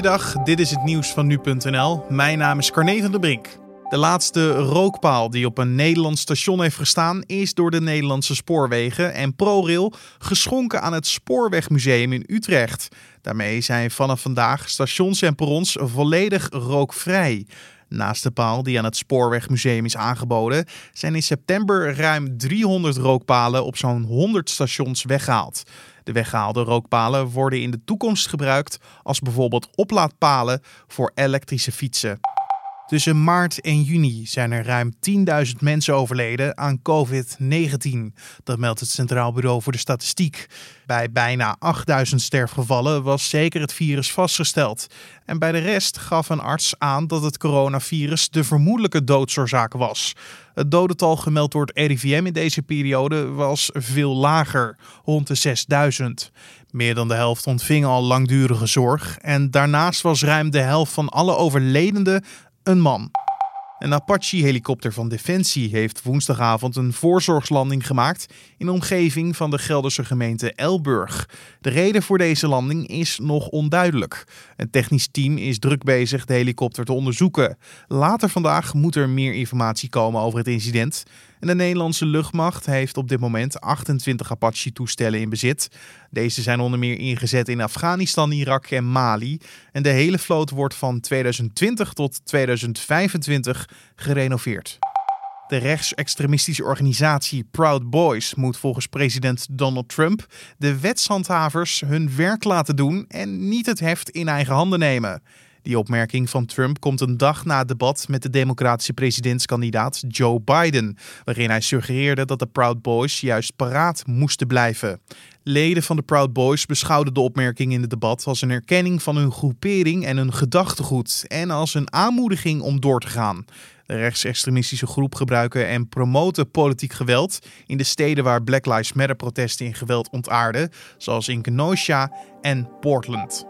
Goeiedag, dit is het nieuws van nu.nl. Mijn naam is Carne van der Brink. De laatste rookpaal die op een Nederlands station heeft gestaan is door de Nederlandse Spoorwegen en ProRail geschonken aan het Spoorwegmuseum in Utrecht. Daarmee zijn vanaf vandaag stations en perrons volledig rookvrij. Naast de paal die aan het Spoorwegmuseum is aangeboden, zijn in september ruim 300 rookpalen op zo'n 100 stations weggehaald. De weggehaalde rookpalen worden in de toekomst gebruikt als bijvoorbeeld oplaadpalen voor elektrische fietsen. Tussen maart en juni zijn er ruim 10.000 mensen overleden aan COVID-19. Dat meldt het Centraal Bureau voor de Statistiek. Bij bijna 8.000 sterfgevallen was zeker het virus vastgesteld. En bij de rest gaf een arts aan dat het coronavirus de vermoedelijke doodsoorzaak was. Het dodental gemeld door het RIVM in deze periode was veel lager, rond de 6.000. Meer dan de helft ontving al langdurige zorg en daarnaast was ruim de helft van alle overledenden een man. Een Apache-helikopter van Defensie heeft woensdagavond een voorzorgslanding gemaakt in de omgeving van de Gelderse gemeente Elburg. De reden voor deze landing is nog onduidelijk. Een technisch team is druk bezig de helikopter te onderzoeken. Later vandaag moet er meer informatie komen over het incident. De Nederlandse luchtmacht heeft op dit moment 28 Apache-toestellen in bezit. Deze zijn onder meer ingezet in Afghanistan, Irak en Mali. En de hele vloot wordt van 2020 tot 2025 gerenoveerd. De rechtsextremistische organisatie Proud Boys moet volgens president Donald Trump de wetshandhavers hun werk laten doen en niet het heft in eigen handen nemen. Die opmerking van Trump komt een dag na het debat met de democratische presidentskandidaat Joe Biden, waarin hij suggereerde dat de Proud Boys juist paraat moesten blijven. Leden van de Proud Boys beschouwden de opmerking in het debat als een erkenning van hun groepering en hun gedachtegoed en als een aanmoediging om door te gaan. De rechtsextremistische groep gebruiken en promoten politiek geweld in de steden waar Black Lives Matter protesten in geweld ontaarden, zoals in Kenosha en Portland.